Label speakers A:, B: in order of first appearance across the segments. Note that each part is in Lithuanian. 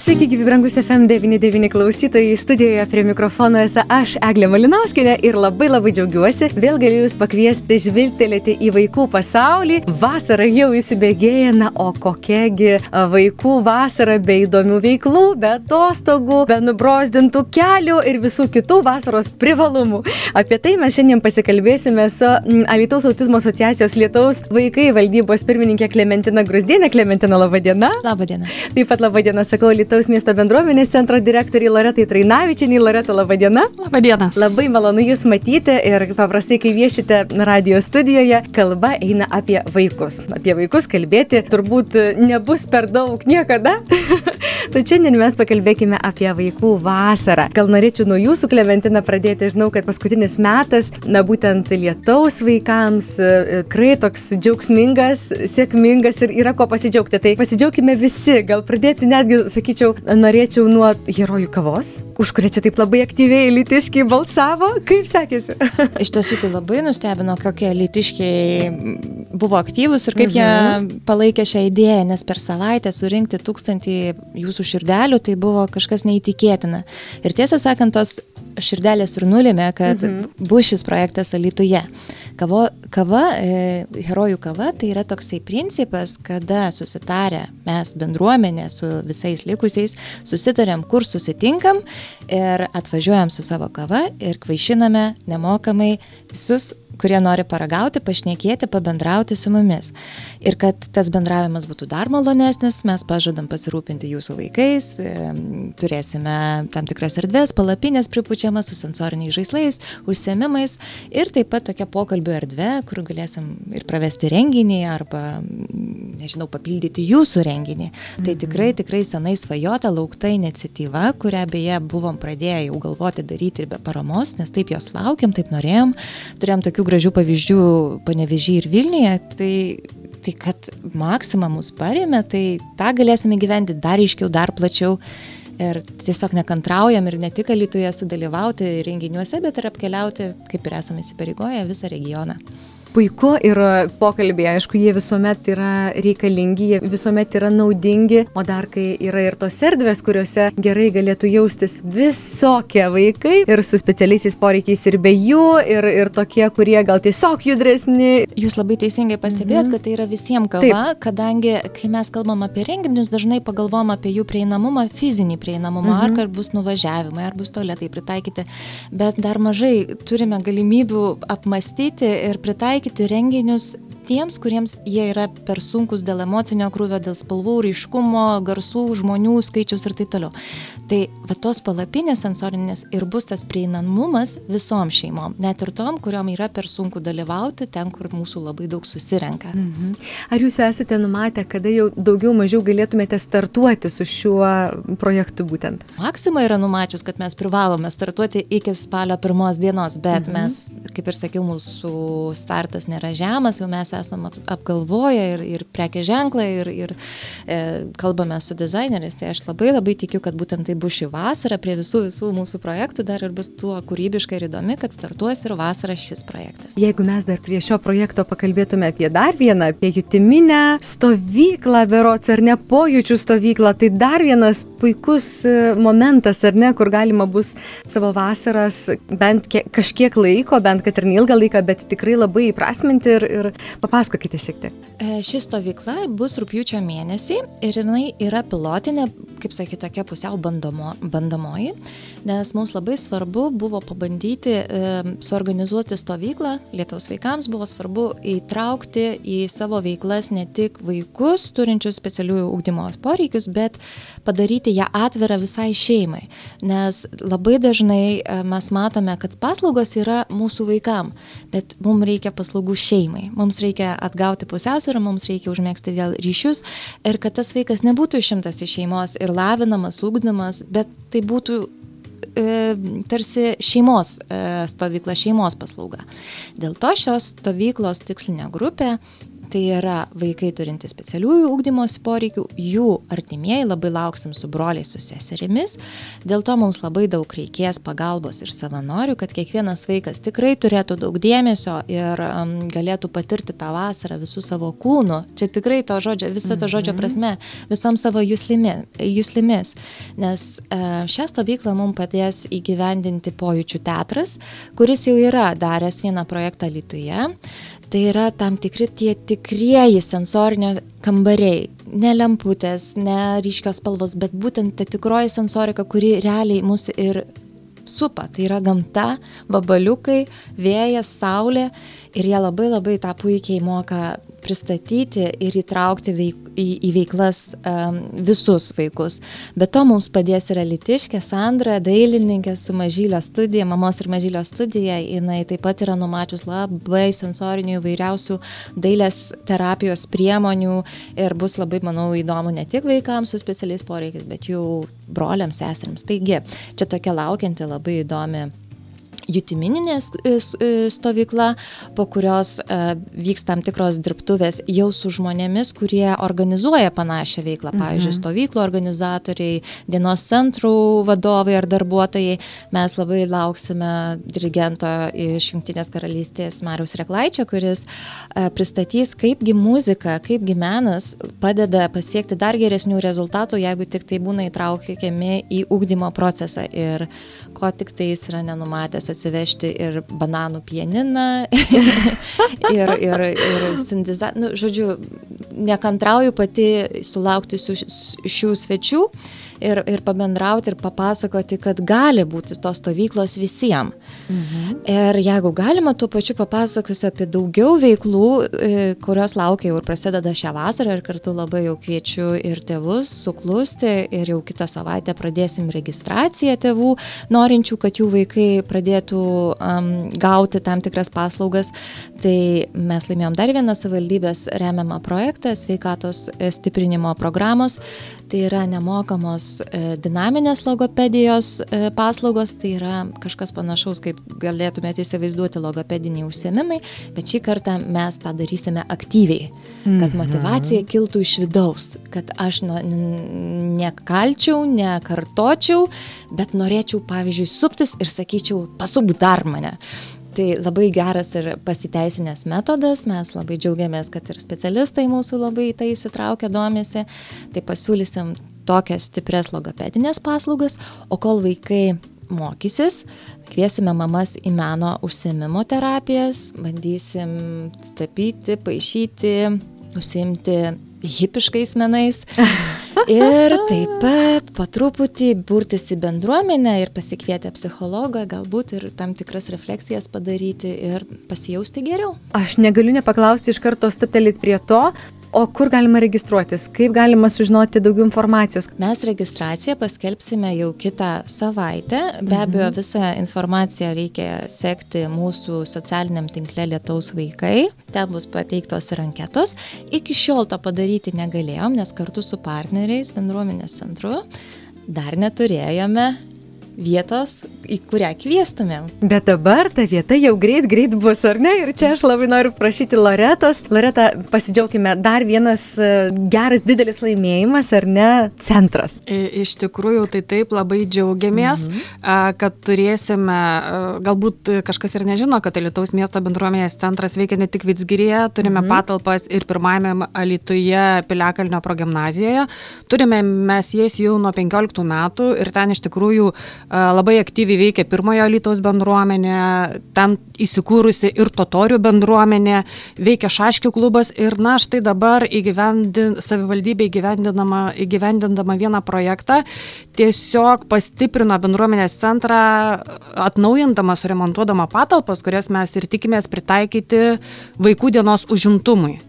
A: Sveiki, gyvi brangus FM99 klausytojai. Studijoje prie mikrofono esu aš, Eglė Malinauskinė, ir labai labai džiaugiuosi vėl galiu Jūs pakviesti žvilgtelėti į vaikų pasaulį. Vasara jau įsibėgėja, na, o kokiagi vaikų vasara be įdomių veiklų, be atostogų, be nubrozdintų kelių ir visų kitų vasaros privalumų. Apie tai mes šiandien pasikalbėsime su Alitaus autizmo asociacijos Lietaus vaikai valdybos pirmininkė Klementina Grusdienė. Klementina, laba diena.
B: Labą dieną.
A: Taip pat laba diena, sakau, Lietaus Alytaus miesto bendruomenės centro direktoriai Loretai Trainavičiai. Loreta, laba diena.
B: Labą dieną.
A: Labai malonu Jūs matyti ir paprastai, kai viešite radio studijoje, kalba eina apie vaikus. Apie vaikus kalbėti turbūt nebus per daug niekada. Tai šiandien mes pakalbėkime apie vaikų vasarą. Gal norėčiau nuo jūsų, Klementina, pradėti. Žinau, kad paskutinis metas, na būtent lietaus vaikams, tikrai toks džiaugsmingas, sėkmingas ir yra ko pasidžiaugti. Tai pasidžiaugime visi. Gal pradėti netgi, sakyčiau, norėčiau nuo herojų kavos, už kurią čia taip labai aktyviai litiškiai balsavo. Kaip sekėsi?
B: Iš tiesų tai labai nustebino, kokie litiškiai buvo aktyvus ir kaip mhm. jie palaikė šią idėją, nes per savaitę surinkti tūkstantį jūsų širdelių, tai buvo kažkas neįtikėtina. Ir tiesą sakant, tos širdelės ir nulėmė, kad mhm. bus šis projektas Alituje. Kavo, kava, e, herojų kava, tai yra toksai principas, kada susitarę mes bendruomenė su visais likusiais, susitarėm, kur susitinkam ir atvažiuojam su savo kava ir kvaišiname nemokamai visus kurie nori paragauti, pašnekėti, pabendrauti su mumis. Ir kad tas bendravimas būtų dar malonesnis, mes pažadam pasirūpinti jūsų vaikais, turėsime tam tikras erdvės, palapinės pripučiamas su sensoriniais žaislais, užsiemimais ir taip pat tokia pokalbio erdvė, kur galėsim ir pravesti renginį arba, nežinau, papildyti jūsų renginį. Tai mhm. Tai tikrai, tikrai senai svajota, laukta iniciatyva, kurią beje buvom pradėję jau galvoti daryti ir be paramos, nes taip jos laukiam, taip norėjom. Turėjom tokių gražių pavyzdžių panevežį ir Vilniuje, tai, tai kad Maksima mus parėmė, tai tą galėsime gyventi dar iškiau, dar plačiau. Ir tiesiog nekantraujam ir ne tik Lietuvoje sudalyvauti renginiuose, bet ir apkeliauti, kaip ir esame įsipareigoję, visą regioną
A: puiku ir pokalbiai, aišku, jie visuomet yra reikalingi, jie visuomet yra naudingi, o dar kai yra ir tos erdvės, kuriuose gerai galėtų jaustis visokie vaikai ir su specialiaisiais poreikiais ir be jų, ir, ir tokie, kurie gal tiesiog judresni.
B: Jūs labai teisingai pastebėjot, mhm. kad tai yra visiems kava, Taip. kadangi kai mes kalbam apie renginius, dažnai pagalvom apie jų prieinamumą, fizinį prieinamumą, mhm. ar bus nuvažiavimai, ar bus toletai pritaikyti, bet dar mažai turime galimybių apmastyti ir pritaikyti taikyti renginius tiems, kuriems jie yra per sunkus dėl emocinio krūvio, dėl spalvų, ryškumo, garsų, žmonių skaičiaus ir taip toliau. Tai va tos palapinės sensorinės ir bus tas prieinamumas visom šeimom, net ir tom, kuriuom yra per sunku dalyvauti ten, kur mūsų labai daug susirenka. Mhm.
A: Ar jūs esate numatę, kada jau daugiau mažiau galėtumėte startuoti su šiuo projektu būtent?
B: Maksima yra numačius, kad mes privalome startuoti iki spalio pirmos dienos, bet mhm. mes, kaip ir sakiau, mūsų startas nėra žemas, jau mes esame esam apgalvoję ir, ir prekė ženklą, ir, ir e, kalbame su dizaineriais. Tai aš labai labai tikiu, kad būtent tai bus šį vasarą prie visų visų mūsų projektų dar ir bus tuo kūrybiškai ir įdomi, kad startuos ir vasarą šis projektas.
A: Jeigu mes dar prie šio projekto pakalbėtume apie dar vieną, apie jutiminę stovyklą, berots ar ne pojūčių stovyklą, tai dar vienas puikus e, momentas, ar ne, kur galima bus savo vasaras bent kažkiek laiko, bent kad ir neilgą laiką, bet tikrai labai įprasminti ir, ir Papasakokite šiek tiek.
B: E, ši stovykla bus rūpjūčio mėnesį ir jinai yra pilotinė, kaip sakyti, tokia pusiau bandomo, bandomoji nes mums labai svarbu buvo pabandyti e, suorganizuoti stovyklą. Lietuvos vaikams, buvo svarbu įtraukti į savo veiklas ne tik vaikus turinčius specialiųjų ūkdymo poreikius, bet padaryti ją atvirą visai šeimai. Nes labai dažnai e, mes matome, kad paslaugos yra mūsų vaikam, bet mums reikia paslaugų šeimai. Mums reikia atgauti pusiausvyrą, mums reikia užmėgsti vėl ryšius ir kad tas vaikas nebūtų išimtas iš šeimos ir lavinamas, ūkdymas, bet tai būtų e, tarsi šeimos e, stovykla, šeimos paslauga. Dėl to šios stovyklos tikslinė grupė tai yra vaikai turintys specialiųjų ūkdymosi poreikių, jų artimieji labai lauksim su broliais, su seserimis, dėl to mums labai daug reikės pagalbos ir savanorių, kad kiekvienas vaikas tikrai turėtų daug dėmesio ir um, galėtų patirti tą vasarą visų savo kūnų, čia tikrai to žodžio, viso to žodžio mhm. prasme, visom savo jūslimi, jūslimis, nes uh, šią stovyklą mums padės įgyvendinti pojūčių teatras, kuris jau yra daręs vieną projektą Lietuvoje. Tai yra tam tikri tie tikrieji sensorinio kambariai. Ne lemputės, ne ryškios spalvos, bet būtent ta tikroji sensorika, kuri realiai mūsų ir supa. Tai yra gamta, vabaliukai, vėjas, saulė ir jie labai labai tą puikiai moka pristatyti ir įtraukti veik, į, į veiklas um, visus vaikus. Be to mums padės yra Litiškė, Sandra, dailininkė su mažylio studija, mamos ir mažylio studija. Jis taip pat yra numačius labai sensorinių įvairiausių dailės terapijos priemonių ir bus labai, manau, įdomu ne tik vaikams su specialiais poreikiais, bet jų broliams, seseriams. Taigi, čia tokia laukianti labai įdomi jutimininė e, e, stovykla, po kurios e, vyks tam tikros dirbtuvės jau su žmonėmis, kurie organizuoja panašią veiklą, pavyzdžiui, mhm. stovyklų organizatoriai, dienos centrų vadovai ar darbuotojai. Mes labai lauksime dirigento iš Junktinės karalystės Mariaus Reklaičio, kuris pristatys, kaipgi muzika, kaipgi menas padeda pasiekti dar geresnių rezultatų, jeigu tik tai būna įtraukiami į ūkdymo procesą ir ko tik tai jis yra nenumatęs atsivežti ir bananų pieniną, ir, ir, ir sintizaciją. Nu, žodžiu, nekantrauju pati sulaukti šių svečių ir, ir pabendrauti ir papasakoti, kad gali būti tos stovyklos visiems. Mhm. Ir jeigu galima, tuo pačiu papasakosiu apie daugiau veiklų, e, kurios laukia jau ir prasideda šią vasarą ir kartu labai jau kviečiu ir tėvus suklusti ir jau kitą savaitę pradėsim registraciją tėvų, norinčių, kad jų vaikai pradėtų um, gauti tam tikras paslaugas. Tai mes laimėjom dar vieną savivaldybės remiamą projektą sveikatos e, stiprinimo programos. Tai yra nemokamos E, dinaminės logopedijos paslaugos, tai yra kažkas panašaus, kaip galėtumėte įsivaizduoti logopediniai užsiemimai, bet šį kartą mes tą darysime aktyviai, kad mhm. motivacija kiltų iš vidaus, kad aš no, nekalčiau, nekartočiau, bet norėčiau, pavyzdžiui, suptis ir sakyčiau, pasub dar mane. Tai labai geras ir pasiteisinęs metodas, mes labai džiaugiamės, kad ir specialistai mūsų labai tai įsitraukia, domėsi, tai pasiūlysim tokias stipres logopedinės paslaugas, o kol vaikai mokysis, kviesime mamas į meno užsiemimo terapijas, bandysim tapyti, paaišyti, užsiimti hipiškais menais. Ir taip pat po truputį burtis į bendruomenę ir pasikvietę psichologą, galbūt ir tam tikras refleksijas padaryti ir pasijausti geriau.
A: Aš negaliu nepaklausti iš karto staptelėti prie to, O kur galima registruotis? Kaip galima sužinoti daugiau informacijos?
B: Mes registraciją paskelbsime jau kitą savaitę. Be mhm. abejo, visą informaciją reikia sekti mūsų socialiniam tinkle Lietaus vaikai. Ten bus pateiktos ir anketos. Iki šiol to padaryti negalėjom, nes kartu su partneriais bendruomenės centru dar neturėjome vietos, į kurią kvieštumėm.
A: Bet dabar ta vieta jau greit, greit bus, ar ne? Ir čia aš labai noriu prašyti Loretos. Loreta, pasidžiaugime, dar vienas e, geras didelis laimėjimas, ar ne? Centras.
C: Iš tikrųjų, tai taip labai džiaugiamės, mhm. kad turėsime, galbūt kažkas ir nežino, kad Lietuvos miesto bendruomenės centras veikia ne tik Vitsgirėje, turime mhm. patalpas ir pirmajame Alitoje Piliakalnio progymnazijoje. Turime mes jas jau nuo 15 metų ir ten iš tikrųjų labai aktyviai veikia pirmojo Lietuvos bendruomenė, ten įsikūrusi ir totorių bendruomenė, veikia šaškių klubas ir na štai dabar įgyvendin, savivaldybė įgyvendindama, įgyvendindama vieną projektą tiesiog pastiprino bendruomenės centrą, atnaujindama, suremontuodama patalpas, kurias mes ir tikimės pritaikyti vaikų dienos užimtumui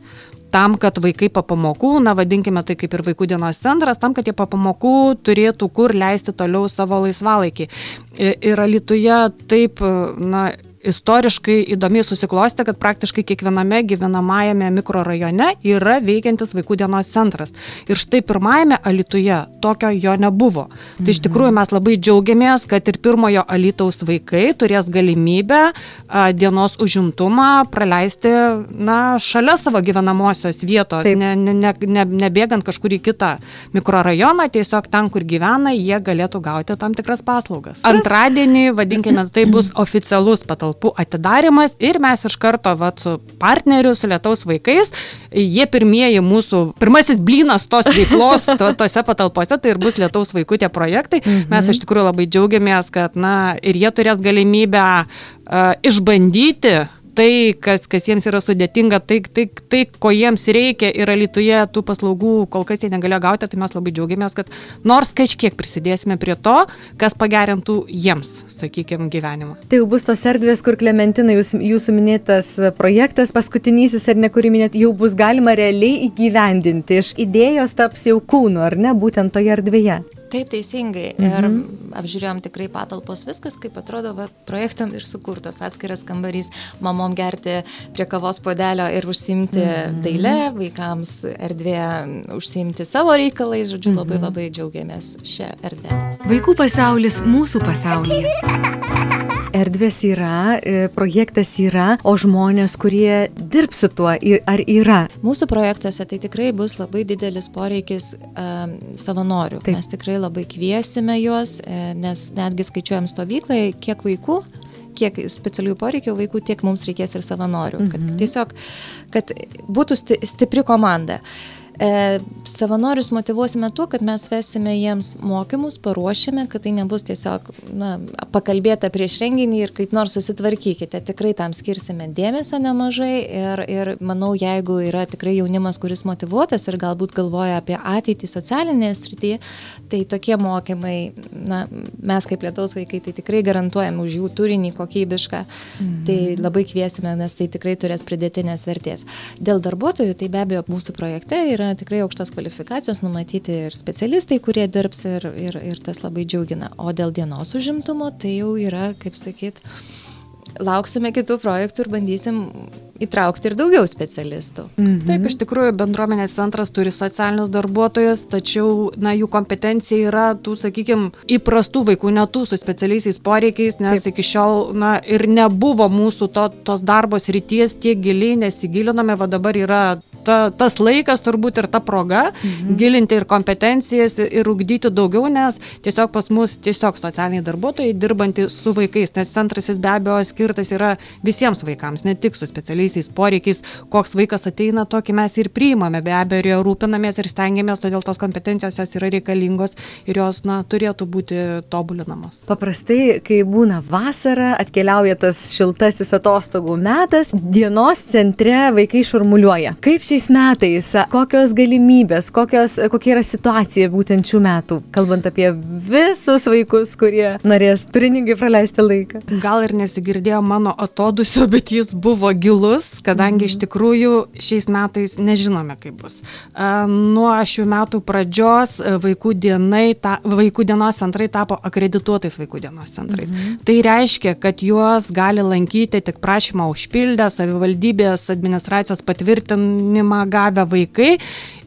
C: tam, kad vaikai po pamokų, na vadinkime tai kaip ir vaikų dienos centras, tam, kad jie po pamokų turėtų kur leisti toliau savo laisvalaikį. Ir Alituje taip, na, istoriškai įdomiai susiklosti, kad praktiškai kiekviename gyvenamajame mikrorajone yra veikiantis vaikų dienos centras. Ir štai pirmajame Alituje tokio jo nebuvo. Mhm. Tai iš tikrųjų mes labai džiaugiamės, kad ir pirmojo Alitaus vaikai turės galimybę a, dienos užimtumą praleisti na, šalia savo gyvenamosios vietos, ne, ne, ne, ne, nebėgant kažkur į kitą mikrorajoną, tiesiog ten, kur gyvena, jie galėtų gauti tam tikras paslaugas. Antradienį, vadinkime, tai bus oficialus patalpų atidarimas ir mes iš karto vat, su partneriu, su lietaus vaikais, jie pirmieji mūsų, pirmasis blynas tos veiklos to, tose patalpose, tai ir bus lietaus vaikų tie projektai. Mes iš tikrųjų labai džiaugiamės, kad na, ir jie turės galimybę uh, išbandyti tai, kas, kas jiems yra sudėtinga, tai, tai, tai, ko jiems reikia ir Lietuvoje tų paslaugų kol kas jie negalėjo gauti, tai mes labai džiaugiamės, kad nors kažkiek prisidėsime prie to, kas pagerintų jiems, sakykime, gyvenimą.
A: Tai jau bus tos erdvės, kur Klementina, jūs, jūsų minėtas projektas, paskutinysis ar ne, kurį minėt, jau bus galima realiai įgyvendinti. Iš idėjos taps jau kūnu, ar ne, būtent toje erdvėje.
B: Taip, teisingai. Mhm. Ir apžiūrėjom tikrai patalpos, viskas kaip atrodo, va, projektam ir sukurtas atskiras kambarys, mamom gerti prie kavos podelio ir užsimti mhm. dailę, vaikams erdvė užsimti savo reikalais, žodžiu, labai mhm. labai džiaugiamės šią erdvę.
A: Vaikų pasaulis mūsų pasaulyje erdvės yra, e, projektas yra, o žmonės, kurie dirbs su tuo, ar yra?
B: Mūsų projektuose tai tikrai bus labai didelis poreikis um, savanorių. Taip. Mes tikrai labai kviesime juos, e, nes netgi skaičiuojam stovyklai, kiek vaikų kiek specialiųjų poreikių vaikų, tiek mums reikės ir savanorių. Kad mhm. tiesiog, kad būtų stipri komanda. E, savanorius motivuosime tuo, kad mes vesime jiems mokymus, paruošime, kad tai nebus tiesiog na, pakalbėta prieš renginį ir kaip nors susitvarkykite. Tikrai tam skirsime dėmesio nemažai ir, ir manau, jeigu yra tikrai jaunimas, kuris motivuotas ir galbūt galvoja apie ateitį socialinėje srityje, tai tokie mokymai, na, mes kaip lietaus vaikai, tai tikrai garantuojam už jų turinį kokybišką. Mhm. Tai labai kviesime, nes tai tikrai turės pridėtinės vertės. Dėl darbuotojų, tai be abejo mūsų projekte yra tikrai aukštos kvalifikacijos numatyti ir specialistai, kurie dirbs ir, ir, ir tas labai džiugina. O dėl dienos užimtumo tai jau yra, kaip sakyt, lauksime kitų projektų ir bandysim įtraukti ir daugiau specialistų.
C: Mhm. Taip, iš tikrųjų, bendruomenės centras turi socialinius darbuotojus, tačiau, na, jų kompetencija yra tų, sakykime, įprastų vaikų, ne tų su specialiaisiais poreikiais, nes Taip. iki šiol, na, ir nebuvo mūsų to, tos darbos ryties tiek giliai, nesigilinome, va dabar yra ta, tas laikas turbūt ir ta proga mhm. gilinti ir kompetencijas ir ugdyti daugiau, nes tiesiog pas mus tiesiog socialiniai darbuotojai dirbantys su vaikais, nes centras jis be abejo skirtas yra visiems vaikams, ne tik su specialiais specialiaisiais poreikiais, koks vaikas ateina, tokį mes ir priimame, be abejo, rūpinamės ir stengiamės, todėl tos kompetencijos jos yra reikalingos ir jos, na, turėtų būti tobulinamos.
A: Paprastai, kai būna vasara, atkeliauja tas šiltasis atostogų metas, dienos centre vaikai šurmuliuoja. Kaip šiais metais, kokios galimybės, kokios, kokia yra situacija būtent šių metų, kalbant apie visus vaikus, kurie norės turiningai praleisti laiką?
C: Gal ir nesigirdėjo mano atodusio, bet jis buvo gilus kadangi iš mhm. tikrųjų šiais metais nežinome, kaip bus. Nuo šių metų pradžios vaikų, dienai, ta, vaikų dienos centrai tapo akredituotais vaikų dienos centrais. Mhm. Tai reiškia, kad juos gali lankyti tik prašymą užpildę, savivaldybės administracijos patvirtinimą gavę vaikai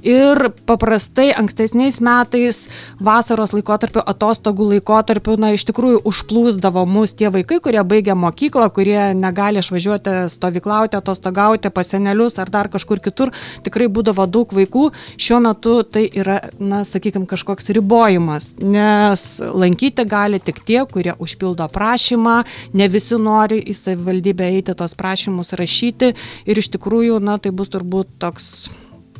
C: ir paprastai ankstesniais metais vasaros laikotarpiu, atostogų laikotarpiu, na, iš tikrųjų užplūsdavo mus tie vaikai, kurie baigia mokyklą, kurie negali išvažiuoti stovyklauti, atostogauti pas senelius ar dar kažkur kitur. Tikrai būdavo daug vaikų. Šiuo metu tai yra, na, sakykime, kažkoks ribojimas, nes lankyti gali tik tie, kurie užpildo prašymą, ne visi nori į savivaldybę eiti tos prašymus rašyti ir iš tikrųjų, na, tai bus turbūt toks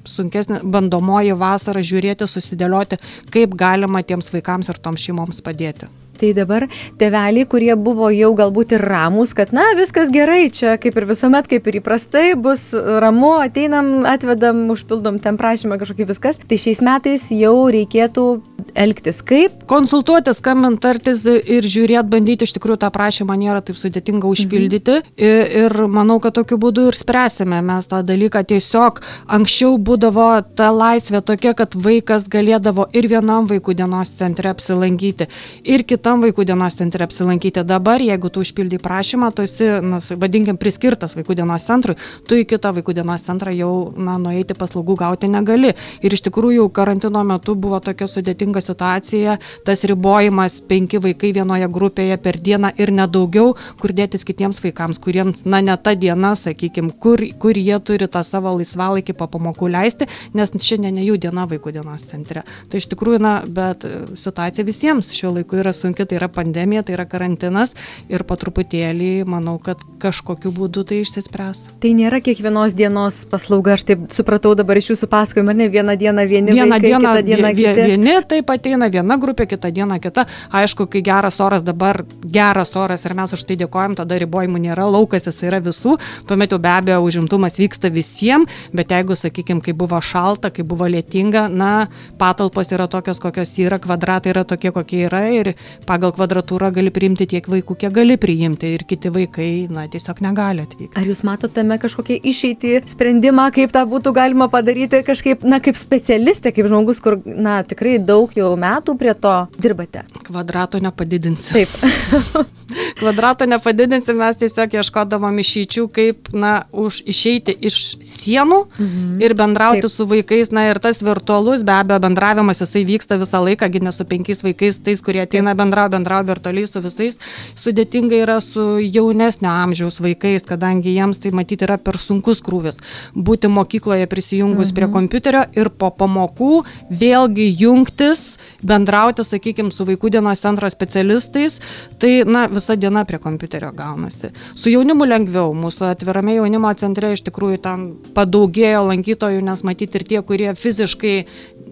C: sunkesnė bandomoji vasara žiūrėti, susidėlioti, kaip galima tiems vaikams ir toms šeimoms padėti.
A: Tai dabar teveliai, kurie buvo jau galbūt ir ramus, kad na viskas gerai, čia kaip ir visuomet, kaip ir įprastai, bus ramu, ateinam, atvedam, užpildom ten prašymą kažkokį viskas, tai šiais metais jau reikėtų elgtis kaip?
C: Konsultuotis, skambint, tartis ir žiūrėti, bandyti, iš tikrųjų tą prašymą nėra taip sudėtinga užpildyti mhm. ir, ir manau, kad tokiu būdu ir spręsime mes tą dalyką. Tiesiog anksčiau būdavo ta laisvė tokia, kad vaikas galėdavo ir vienam vaikų dienos centre apsilankyti, ir kitam kitam vaikų dienos centre apsilankyti. Dabar, jeigu tu užpildai prašymą, tu esi, na, vadinkim, priskirtas vaikų dienos centrui, tu į kitą vaikų dienos centrą jau, na, nueiti paslaugų gauti negali. Ir iš tikrųjų, karantino metu buvo tokia sudėtinga situacija, tas ribojimas penki vaikai vienoje grupėje per dieną ir nedaugiau, kur dėtis kitiems vaikams, kuriems, na, ne ta diena, sakykime, kur, kur jie turi tą savo laisvalaikį po pamokų leisti, nes šiandien ne jų diena vaikų dienos centre. Tai iš tikrųjų, na, bet situacija visiems šiuo laiku yra sunki, tai yra pandemija, tai yra karantinas ir po truputėlį manau, kad kažkokiu būdu tai išsispręs.
A: Tai nėra kiekvienos dienos paslauga, aš taip supratau dabar iš jūsų pasakojimo, ar ne vieną dieną vieni,
C: vieną
A: vaikai,
C: dieną,
A: kitą dieną
C: vie-
A: kiti.
C: vieni taip ateina, viena grupė, kita diena kita. Aišku, kai geras oras dabar, geras oras ir mes už tai dėkojam, tada ribojimų nėra, laukas jis yra visų, tuomet jau be abejo užimtumas vyksta visiems, bet jeigu, sakykime, kai buvo šalta, kai buvo lietinga, na, patalpos yra tokios, kokios yra, kvadratai yra tokie, kokie yra ir pagal kvadratūrą gali priimti tiek vaikų, kiek gali priimti ir kiti vaikai, na, tiesiog negali atvykti.
A: Ar jūs matote tame kažkokią išeitį, sprendimą, kaip tą būtų galima padaryti kažkaip, na, kaip specialistė, kaip žmogus, kur, na, tikrai daug jau metų prie to dirbate?
C: Kvadrato nepadidinsi.
A: Taip.
C: Kvadrato nepadidinsi, mes tiesiog ieškodavom išeičių, kaip, na, už išeiti iš sienų mhm. ir bendrauti
A: Taip.
C: Su vaikais, na, ir tas virtualus, be abejo, bendravimas, jisai vyksta visą laiką, gi ne su penkiais vaikais, tais, kurie ateina bendrauja, bendrauja virtualiai su visais. Sudėtinga yra su jaunesnio amžiaus vaikais, kadangi jiems tai matyti yra per sunkus krūvis. Būti mokykloje prisijungus mhm. prie kompiuterio ir po pamokų vėlgi jungtis, bendrauti, sakykime, su vaikų dienos centro specialistais, tai, na, visa diena prie kompiuterio gaunasi. Su jaunimu lengviau, mūsų atvirame jaunimo centre iš tikrųjų tam padaugėjo lankytojų, nes matyti ir tie, kurie fiziškai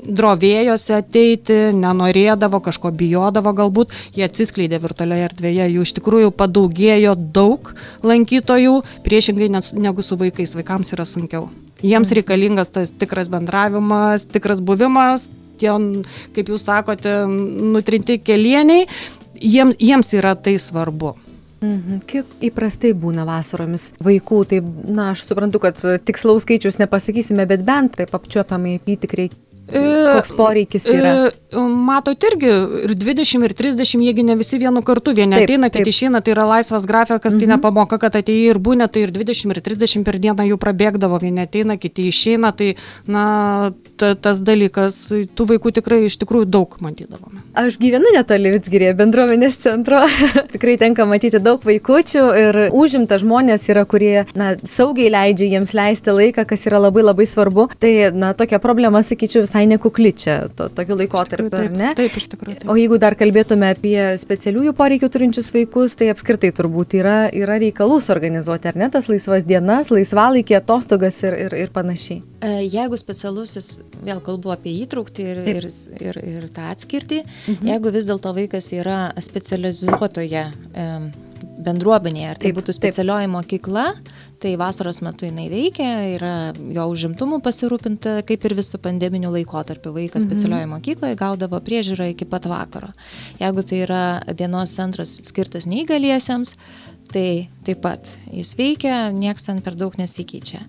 C: drovėjosi ateiti, nenorėdavo, kažko bijodavo galbūt, jie atsiskleidė virtualioje erdvėje, jų iš tikrųjų padaugėjo daug lankytojų, priešingai negu su vaikais, vaikams yra sunkiau. Jiems reikalingas tas tikras bendravimas, tikras buvimas, tie, kaip jūs sakote, nutrinti kelieniai, jiems, jiems yra tai svarbu.
A: Mhm. Kiek įprastai būna vasaromis vaikų, tai, na, aš suprantu, kad tikslaus skaičius nepasakysime, bet bent taip apčiuopiamai apytikriai, koks poreikis yra.
C: E, Matot irgi ir 20, ir 30, jiegi ne visi vienu kartu, vieni
A: Taip,
C: ateina, kiti išeina, tai yra laisvas grafikas, tai nepamoka, kad atėjai ir būna, tai ir 20, ir 30 per dieną jų prabėgdavo, vieni ateina, kiti išeina, tai, na, ta, tas dalykas, tų vaikų tikrai iš tikrųjų daug matydavome.
A: Aš gyvenu netoli Vitsgirėje bendruomenės centro. Tikrai tenka matyti daug vaikučių ir užimta žmonės yra, kurie na, saugiai leidžia jiems leisti laiką, kas yra labai labai svarbu. Tai na, tokia problema, sakyčiau, visai nekukli čia to, tokiu laikotarpiu, ar
C: Taip,
A: ne?
C: taip, iš tikrųjų. Taip.
A: O jeigu dar kalbėtume apie specialiųjų poreikių turinčius vaikus, tai apskritai turbūt yra, yra reikalų suorganizuoti, ar ne, tas laisvas dienas, laisvalaikį, atostogas ir, ir, ir panašiai.
B: E, Jeigu specialusis, vėl kalbu apie įtraukti ir, ir, ir, ir tą atskirtį, mhm. jeigu vis dėlto vaikas yra specializuotoje em, bendruomenėje, ar tai
A: Taip,
B: būtų
A: taip.
B: specialioji mokykla, tai vasaros metu jinai veikia, yra jo užimtumų pasirūpinta, kaip ir visų pandeminių laikotarpių. Vaikas
A: Mhm.
B: specialioje mokykloje gaudavo priežiūrą iki pat vakaro. Jeigu tai yra dienos centras skirtas neįgaliesiems, tai taip pat jis veikia, nieks ten per daug nesikeičia.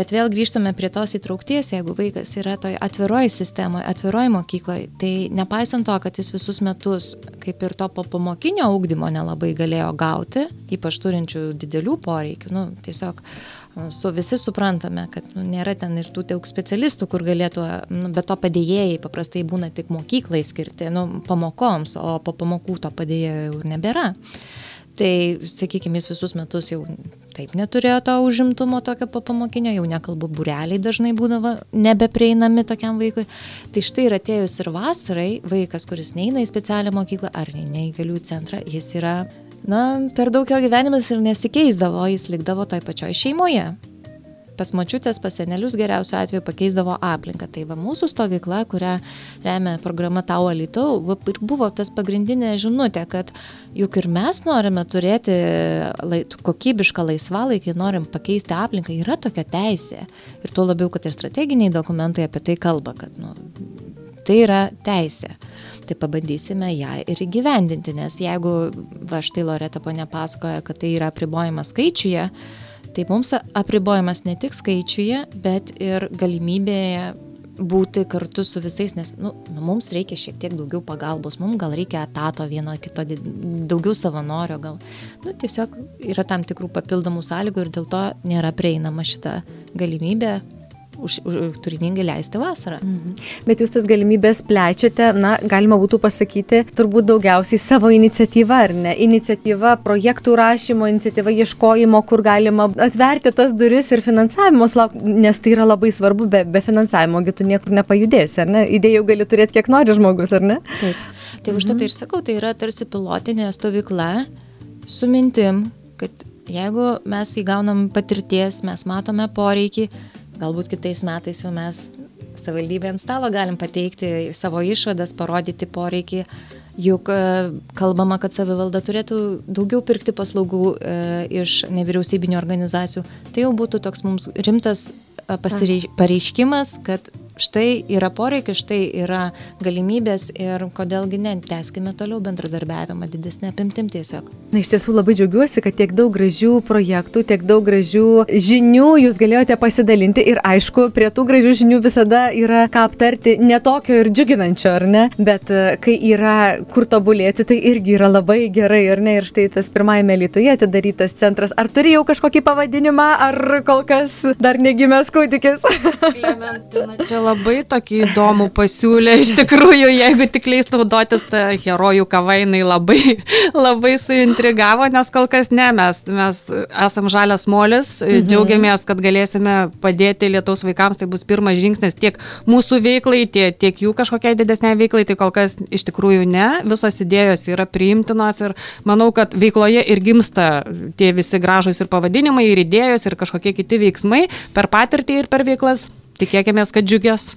B: Bet vėl grįžtame prie tos įtraukties, jeigu vaikas yra toj atviroj sistemoje, atviroj mokykloje, tai nepaisant to, kad jis visus metus, kaip ir to pamokinio augdymo nelabai galėjo gauti, ypač turinčių didelių poreikių, nu, tiesiog su visi suprantame, kad nu, nėra ten ir tų daug specialistų, kur galėtų, nu, bet to padėjėjai paprastai būna tik mokyklai skirti, nu, pamokoms, o po pamokų to ir nebėra. Tai, sakykime, jis visus metus jau taip neturėjo to užimtumo tokio papamokinio, jau nekalbu, bureliai dažnai būdavo nebeprieinami tokiam vaikui. Tai štai ir atėjus ir vasarai, vaikas, kuris neina į specialią mokyklą ar neįgalių centrą, jis yra, na, per daug jo gyvenimas ir nesikeisdavo, jis likdavo toj pačioj šeimoje pas močiutės, pas senelius geriausiu atveju pakeisdavo aplinką. Tai va mūsų stovykla, kurią remia programa Tau Alitau, ir buvo tas pagrindinė žinutė, kad juk ir mes norime turėti lai, kokybišką laisvalaikį, norim pakeisti aplinką, yra tokia teisė. Ir tuo labiau, kad ir strateginiai dokumentai apie tai kalba, kad nu, tai yra teisė. Tai pabandysime ją ir įgyvendinti, nes jeigu, va štai Loreta ponė pasakoja, kad tai yra apribojimas skaičiuje, tai mums apribojimas ne tik skaičiuje, bet ir galimybėje būti kartu su visais, nes nu, mums reikia šiek tiek daugiau pagalbos, mums gal reikia etato vieno kito, daugiau savanorio, gal. Nu, tiesiog yra tam tikrų papildomų sąlygų ir dėl to nėra prieinama šita galimybė už, už, turiningai leisti vasarą. Mhm.
A: Bet jūs tas galimybės plečiate, na, galima būtų pasakyti, turbūt daugiausiai savo iniciatyva, ar ne? Iniciatyva projektų rašymo, iniciatyva ieškojimo, kur galima atverti tas duris ir finansavimo nes tai yra labai svarbu, be, be finansavimo, tu niekur nepajudėsi, ar ne? Idėjų gali turėti kiek nori žmogus, ar ne?
B: Taip. Tai mhm. už tai ir sakau, tai yra tarsi pilotinė stovykla su mintim, kad jeigu mes įgaunam patirties, mes matome poreikį, Galbūt kitais metais jau mes savivaldybė ant stalo galim pateikti savo išvadas, parodyti poreikį. Juk e, kalbama, kad savivalda turėtų daugiau pirkti paslaugų e, iš nevyriausybinio organizacijų. Tai jau būtų toks mums rimtas e, pareiškimas, kad štai yra poreikis, štai yra galimybės ir kodėlgi ne, teskime toliau bendradarbiavimą didesnė apimtim tiesiog.
A: Na, iš tiesų labai džiaugiuosi, kad tiek daug gražių projektų, tiek daug gražių žinių jūs galėjote pasidalinti ir aišku, prie tų gražių žinių visada yra ką aptarti, netokio ir džiuginančio, ar ne, bet e, kai yra kur tobulėti, tai irgi yra labai gerai, ar ne, ir štai tas pirmajame Lietuvoje atidarytas centras, ar turi jau kažkokį pavadinimą, ar kol kas dar negimęs kūdikis?
C: Klementina, čia labai labai tokį įdomų pasiūlė, iš tikrųjų, jeigu tik leis naudotis tą herojų kavą, jinai labai, labai suintrigavo, nes kol kas ne, mes, mes esam žalias molis, mhm. džiaugiamės, kad galėsime padėti Lietuvos vaikams, tai bus pirmas žingsnis tiek mūsų veiklai, tiek, tiek jų kažkokiai didesniai veiklai, tai kol kas iš tikrųjų ne, visos idėjos yra priimtinos ir manau, kad veikloje ir gimsta tie visi gražus ir pavadinimai, ir idėjos, ir kažkokie kiti veiksmai per patirtį ir per veiklas. Tikėkime, kad džiugės.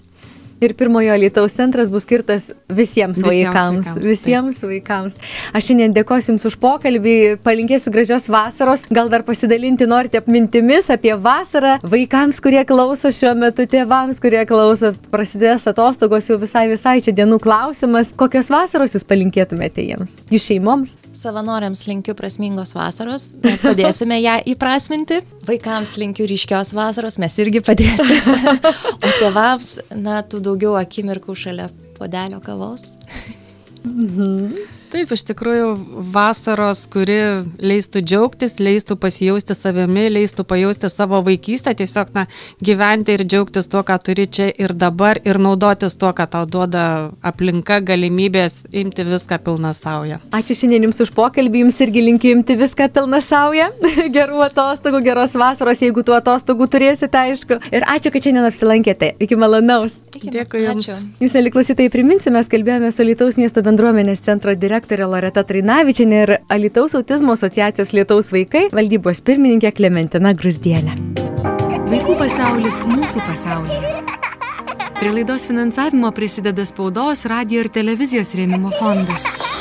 A: Ir pirmojo Lietuvos centras bus skirtas visiems, visiems vaikams. vaikams visiems taip. vaikams. Aš šiandien dėkosiu Jums už pokalbį, palinkėsiu gražios vasaros, gal dar pasidalinti norite mintimis apie vasarą vaikams, kurie klauso šiuo metu, tėvams, kurie klauso, prasidės atostogos jau visai visai čia dienų klausimas. Kokios vasaros Jūs palinkėtumėte jiems? Jų šeimoms?
B: Savanoriams linkiu prasmingos vasaros, mes padėsime ją įprasminti. Vaikams linkiu ryškios vasaros, mes irgi padėsime. o tėvams, na, tų daug daugiau akimirkų šalia podelio kavos.
C: Mhm. Taip, iš tikrųjų, vasaros, kuri leistų džiaugtis, leistų pasijausti savimi, leistų pajausti savo vaikystę, tiesiog na, gyventi ir džiaugtis tuo, ką turi čia ir dabar ir naudotis tuo, ką tau duoda aplinka, galimybės imti viską pilną saują.
A: Ačiū šiandien Jums už pokalbį, Jums irgi linkiu imti viską pilną saują. Gerų atostogų, geros vasaros, jeigu tų atostogų turėsite, aišku. Ir ačiū, kad šiandien apsilankėte. Iki malonaus.
C: Dėkui Jums. Ačiū.
A: Jūs, liklausytai, priminsiu, mes kalbėjome su Lietuvos miesto bendruomenės centro direktoriumi daktarė Loreta Trainavičianė ir Alitaus autizmo asociacijos Lietaus vaikai valdybos pirmininkė Klementina Grusdienė. Vaikų pasaulis mūsų pasaulyje. Prie laidos finansavimo prisideda spaudos, radio ir televizijos rėmimo fondas.